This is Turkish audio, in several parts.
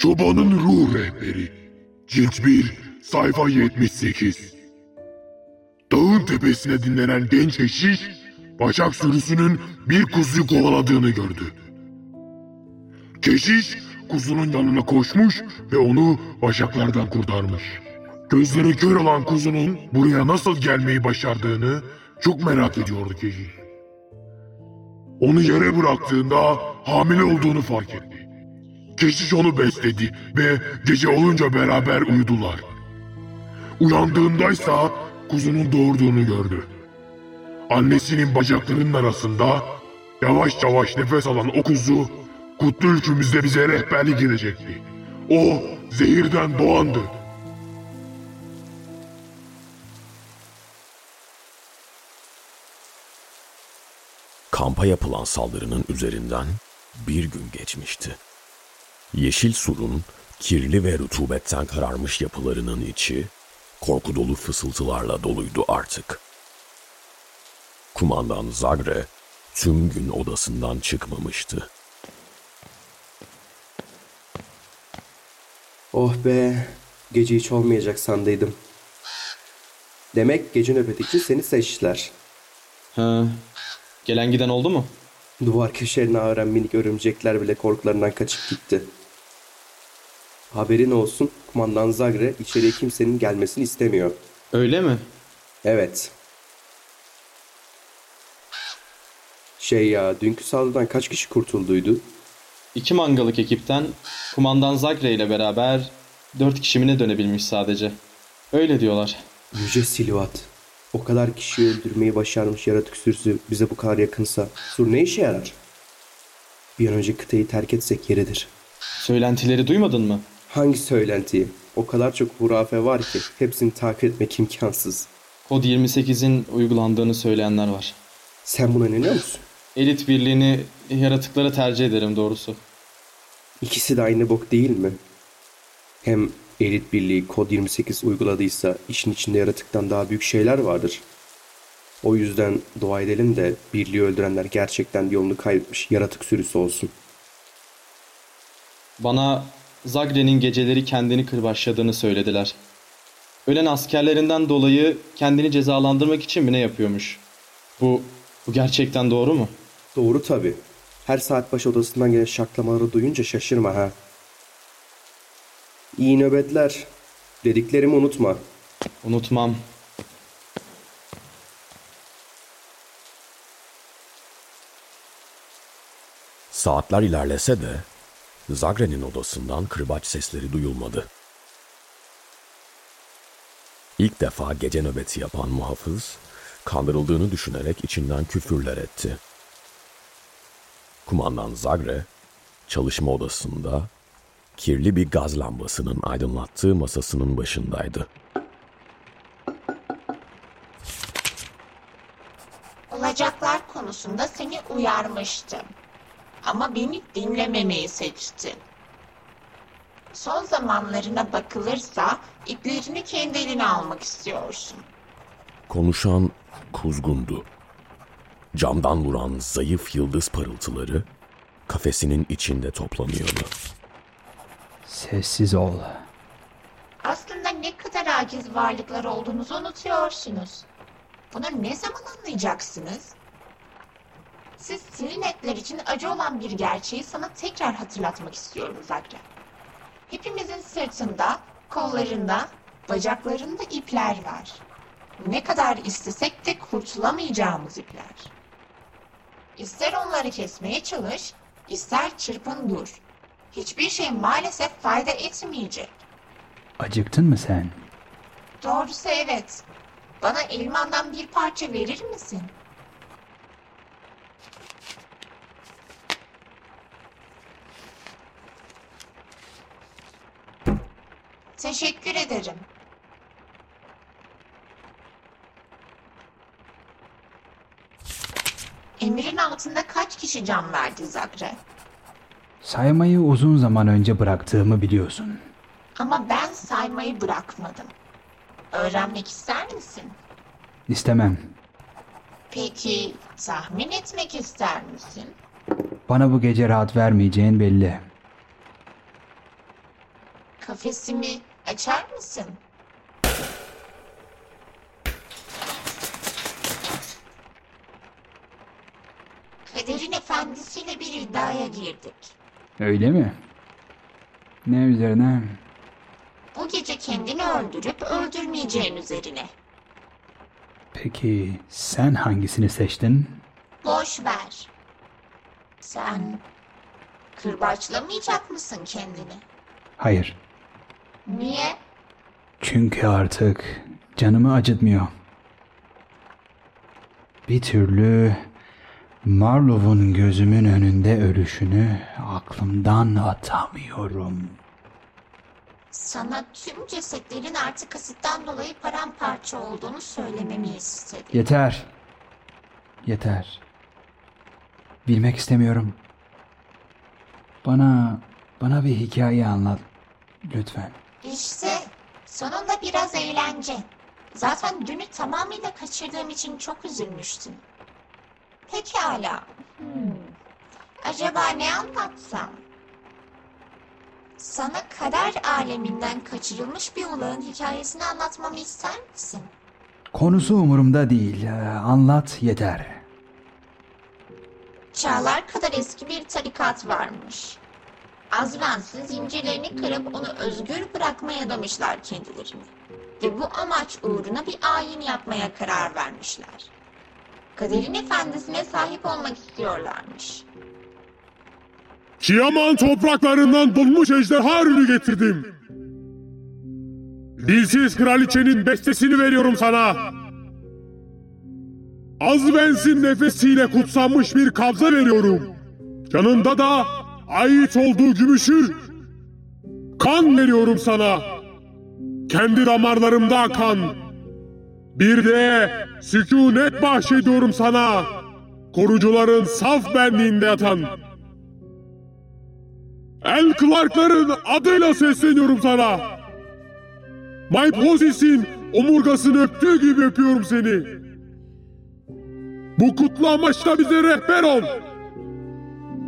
Çobanın Ruh Rehberi Cilt 1 Sayfa 78 Dağın tepesine dinlenen genç eşiş, Başak sürüsünün bir kuzuyu kovaladığını gördü. Keşiş, kuzunun yanına koşmuş ve onu başaklardan kurtarmış. Gözleri kör olan kuzunun buraya nasıl gelmeyi başardığını çok merak ediyordu keşiş. Onu yere bıraktığında hamile olduğunu fark etti. Keşiş onu besledi ve gece olunca beraber uyudular. Uyandığındaysa kuzunun doğurduğunu gördü. Annesinin bacaklarının arasında yavaş yavaş nefes alan o kuzu kutlu ülkümüzde bize rehberlik edecekti. O zehirden doğandı. Kampa yapılan saldırının üzerinden bir gün geçmişti. Yeşil surun kirli ve rutubetten kararmış yapılarının içi korku dolu fısıltılarla doluydu artık. Kumandan Zagre tüm gün odasından çıkmamıştı. Oh be, gece hiç olmayacak sandıydım. Demek gece nöbet için seni seçtiler. Ha, gelen giden oldu mu? Duvar köşelerine ağıran minik örümcekler bile korkularından kaçıp gitti. Haberin olsun, kumandan Zagre içeriye kimsenin gelmesini istemiyor. Öyle mi? Evet. Şey ya, dünkü saldırıdan kaç kişi kurtulduydu? İki mangalık ekipten kumandan Zagre ile beraber dört kişi mi ne dönebilmiş sadece. Öyle diyorlar. Yüce Silvat. O kadar kişiyi öldürmeyi başarmış yaratık sürüsü bize bu kadar yakınsa sur ne işe yarar? Bir an önce kıtayı terk etsek yeridir. Söylentileri duymadın mı? Hangi söylentiyi? O kadar çok hurafe var ki hepsini takip etmek imkansız. Kod 28'in uygulandığını söyleyenler var. Sen buna inanıyor musun? Elit birliğini yaratıklara tercih ederim doğrusu. İkisi de aynı bok değil mi? Hem elit birliği kod 28 uyguladıysa işin içinde yaratıktan daha büyük şeyler vardır. O yüzden dua edelim de birliği öldürenler gerçekten yolunu kaybetmiş yaratık sürüsü olsun. Bana Zagre'nin geceleri kendini kırbaçladığını söylediler. Ölen askerlerinden dolayı kendini cezalandırmak için mi ne yapıyormuş? Bu, bu gerçekten doğru mu? Doğru tabi. Her saat başı odasından gelen şaklamaları duyunca şaşırma ha. İyi nöbetler. Dediklerimi unutma. Unutmam. Saatler ilerlese de Zagre'nin odasından kırbaç sesleri duyulmadı. İlk defa gece nöbeti yapan muhafız, kandırıldığını düşünerek içinden küfürler etti. Kumandan Zagre, çalışma odasında kirli bir gaz lambasının aydınlattığı masasının başındaydı. Olacaklar konusunda seni uyarmıştım. Ama beni dinlememeyi seçtin. Son zamanlarına bakılırsa iplerini kendi eline almak istiyorsun. Konuşan kuzgundu. Camdan vuran zayıf yıldız parıltıları kafesinin içinde toplanıyordu. Sessiz ol. Aslında ne kadar aciz varlıklar olduğunuzu unutuyorsunuz. Bunu ne zaman anlayacaksınız? Siz Silinetler için acı olan bir gerçeği sana tekrar hatırlatmak istiyorum Zagre. Hepimizin sırtında, kollarında, bacaklarında ipler var. Ne kadar istesek de kurtulamayacağımız ipler. İster onları kesmeye çalış, ister çırpın dur. Hiçbir şey maalesef fayda etmeyecek. Acıktın mı sen? Doğrusu evet. Bana elmandan bir parça verir misin? Teşekkür ederim. Emirin altında kaç kişi can verdi Zagre? Saymayı uzun zaman önce bıraktığımı biliyorsun. Ama ben saymayı bırakmadım. Öğrenmek ister misin? İstemem. Peki tahmin etmek ister misin? Bana bu gece rahat vermeyeceğin belli. Kafesimi açar mısın? Kaderin efendisiyle bir iddiaya girdik. Öyle mi? Ne üzerine? Bu gece kendini öldürüp öldürmeyeceğin üzerine. Peki sen hangisini seçtin? Boş ver. Sen kırbaçlamayacak mısın kendini? Hayır. Niye? Çünkü artık canımı acıtmıyor. Bir türlü Marlov'un gözümün önünde ölüşünü aklımdan atamıyorum. Sana tüm cesetlerin artık asitten dolayı paramparça olduğunu söylememi istedi. Yeter. Yeter. Bilmek istemiyorum. Bana bana bir hikaye anlat lütfen. İşte sonunda biraz eğlence. Zaten dünü tamamıyla kaçırdığım için çok üzülmüştüm. Pekala. Hmm. Acaba ne anlatsam? Sana kader aleminden kaçırılmış bir ulağın hikayesini anlatmamı ister misin? Konusu umurumda değil. Ee, Anlat yeter. Çağlar kadar eski bir tarikat varmış. Azrans'ın zincirlerini kırıp onu özgür bırakmaya adamışlar kendilerini. Ve bu amaç uğruna bir ayin yapmaya karar vermişler. Kaderin efendisine sahip olmak istiyorlarmış. Kiyaman topraklarından bulmuş ejderha ürünü getirdim. Dilsiz kraliçenin bestesini veriyorum sana. Azvens'in nefesiyle kutsanmış bir kabza veriyorum. Yanında da ait olduğu gümüşü kan veriyorum sana. Kendi damarlarımda kan. Bir de sükunet bahşediyorum sana. Korucuların saf benliğinde yatan. El Clark'ların adıyla sesleniyorum sana. My Posis'in omurgasını öptüğü gibi öpüyorum seni. Bu kutlu amaçla bize rehber ol.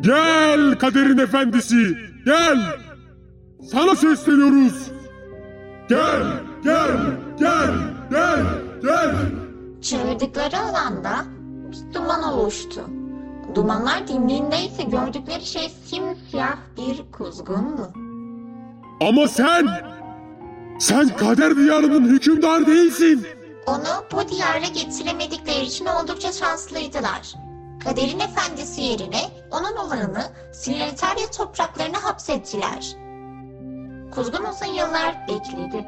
Gel kaderin efendisi, gel. Sana sesleniyoruz. Gel, gel, gel, gel, gel. Çevirdikleri alanda bir duman oluştu. Dumanlar dindiğindeyse gördükleri şey simsiyah bir kuzgundu. Ama sen, sen kader diyarının hükümdarı değilsin. Onu bu diyara getiremedikleri için oldukça şanslıydılar. Kaderin efendisi yerine onun olanını Sineretarya topraklarına hapsettiler. Kuzgun uzun yıllar bekledi.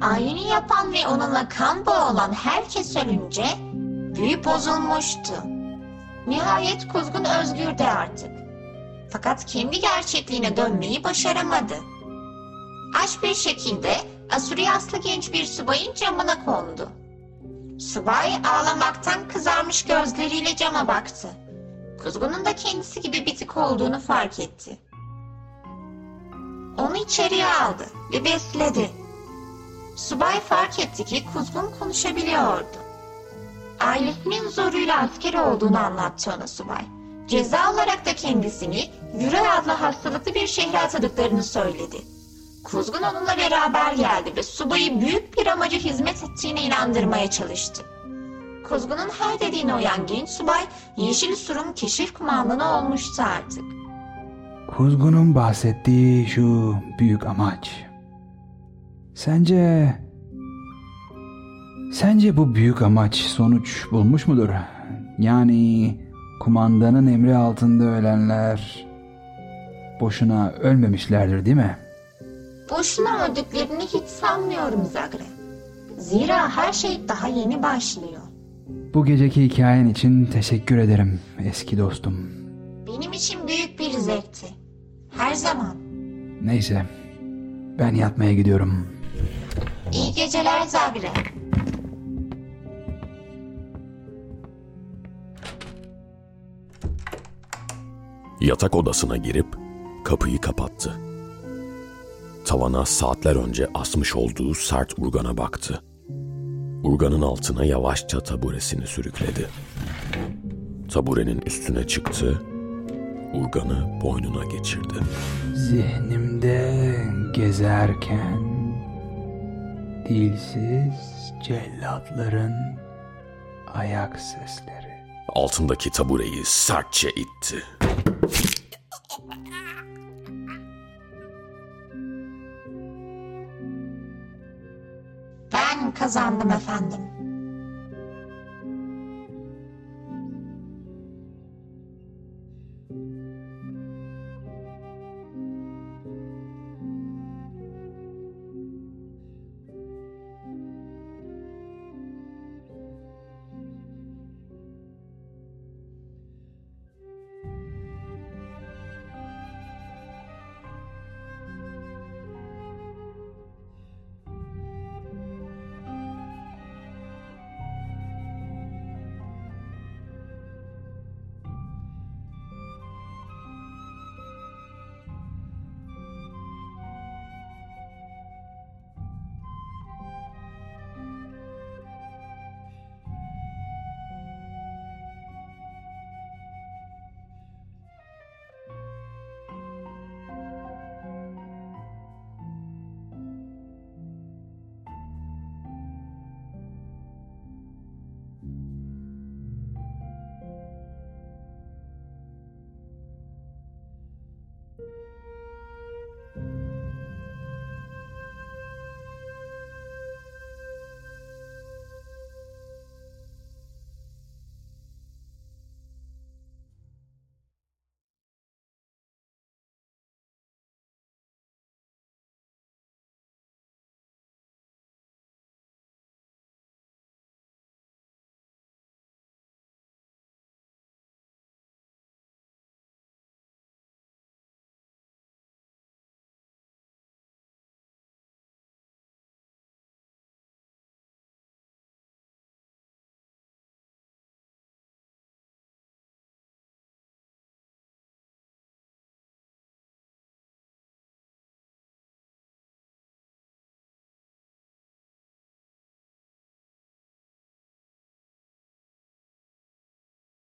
Ayini yapan ve onunla kan bağı olan herkes ölünce büyü bozulmuştu. Nihayet Kuzgun özgürdü artık. Fakat kendi gerçekliğine dönmeyi başaramadı. Aç bir şekilde Asuriyaslı genç bir subayın camına kondu. Subay ağlamaktan kızarmış gözleriyle cama baktı. Kuzgunun da kendisi gibi bitik olduğunu fark etti. Onu içeriye aldı ve besledi. Subay fark etti ki Kuzgun konuşabiliyordu. Ailesinin zoruyla asker olduğunu anlattı ona subay. Ceza olarak da kendisini Yüre adlı hastalıklı bir şehre atadıklarını söyledi. Kuzgun onunla beraber geldi ve subayı büyük bir amaca hizmet ettiğine inandırmaya çalıştı. Kuzgun'un her dediğine uyan genç subay Yeşil Sur'un keşif kumandanı olmuştu artık. Kuzgun'un bahsettiği şu büyük amaç. Sence... Sence bu büyük amaç sonuç bulmuş mudur? Yani kumandanın emri altında ölenler boşuna ölmemişlerdir değil mi? Boşuna öldüklerini hiç sanmıyorum Zagre. Zira her şey daha yeni başlıyor. Bu geceki hikayen için teşekkür ederim eski dostum. Benim için büyük bir zevkti. Her zaman. Neyse ben yatmaya gidiyorum. İyi geceler Zagre. Yatak odasına girip kapıyı kapattı. Tavana saatler önce asmış olduğu sert urgana baktı. Urganın altına yavaşça taburesini sürükledi. Taburenin üstüne çıktı, Urgan'ı boynuna geçirdi. Zihnimde gezerken dilsiz cellatların ayak sesleri. Altındaki tabureyi sertçe itti. Kazandım efendim.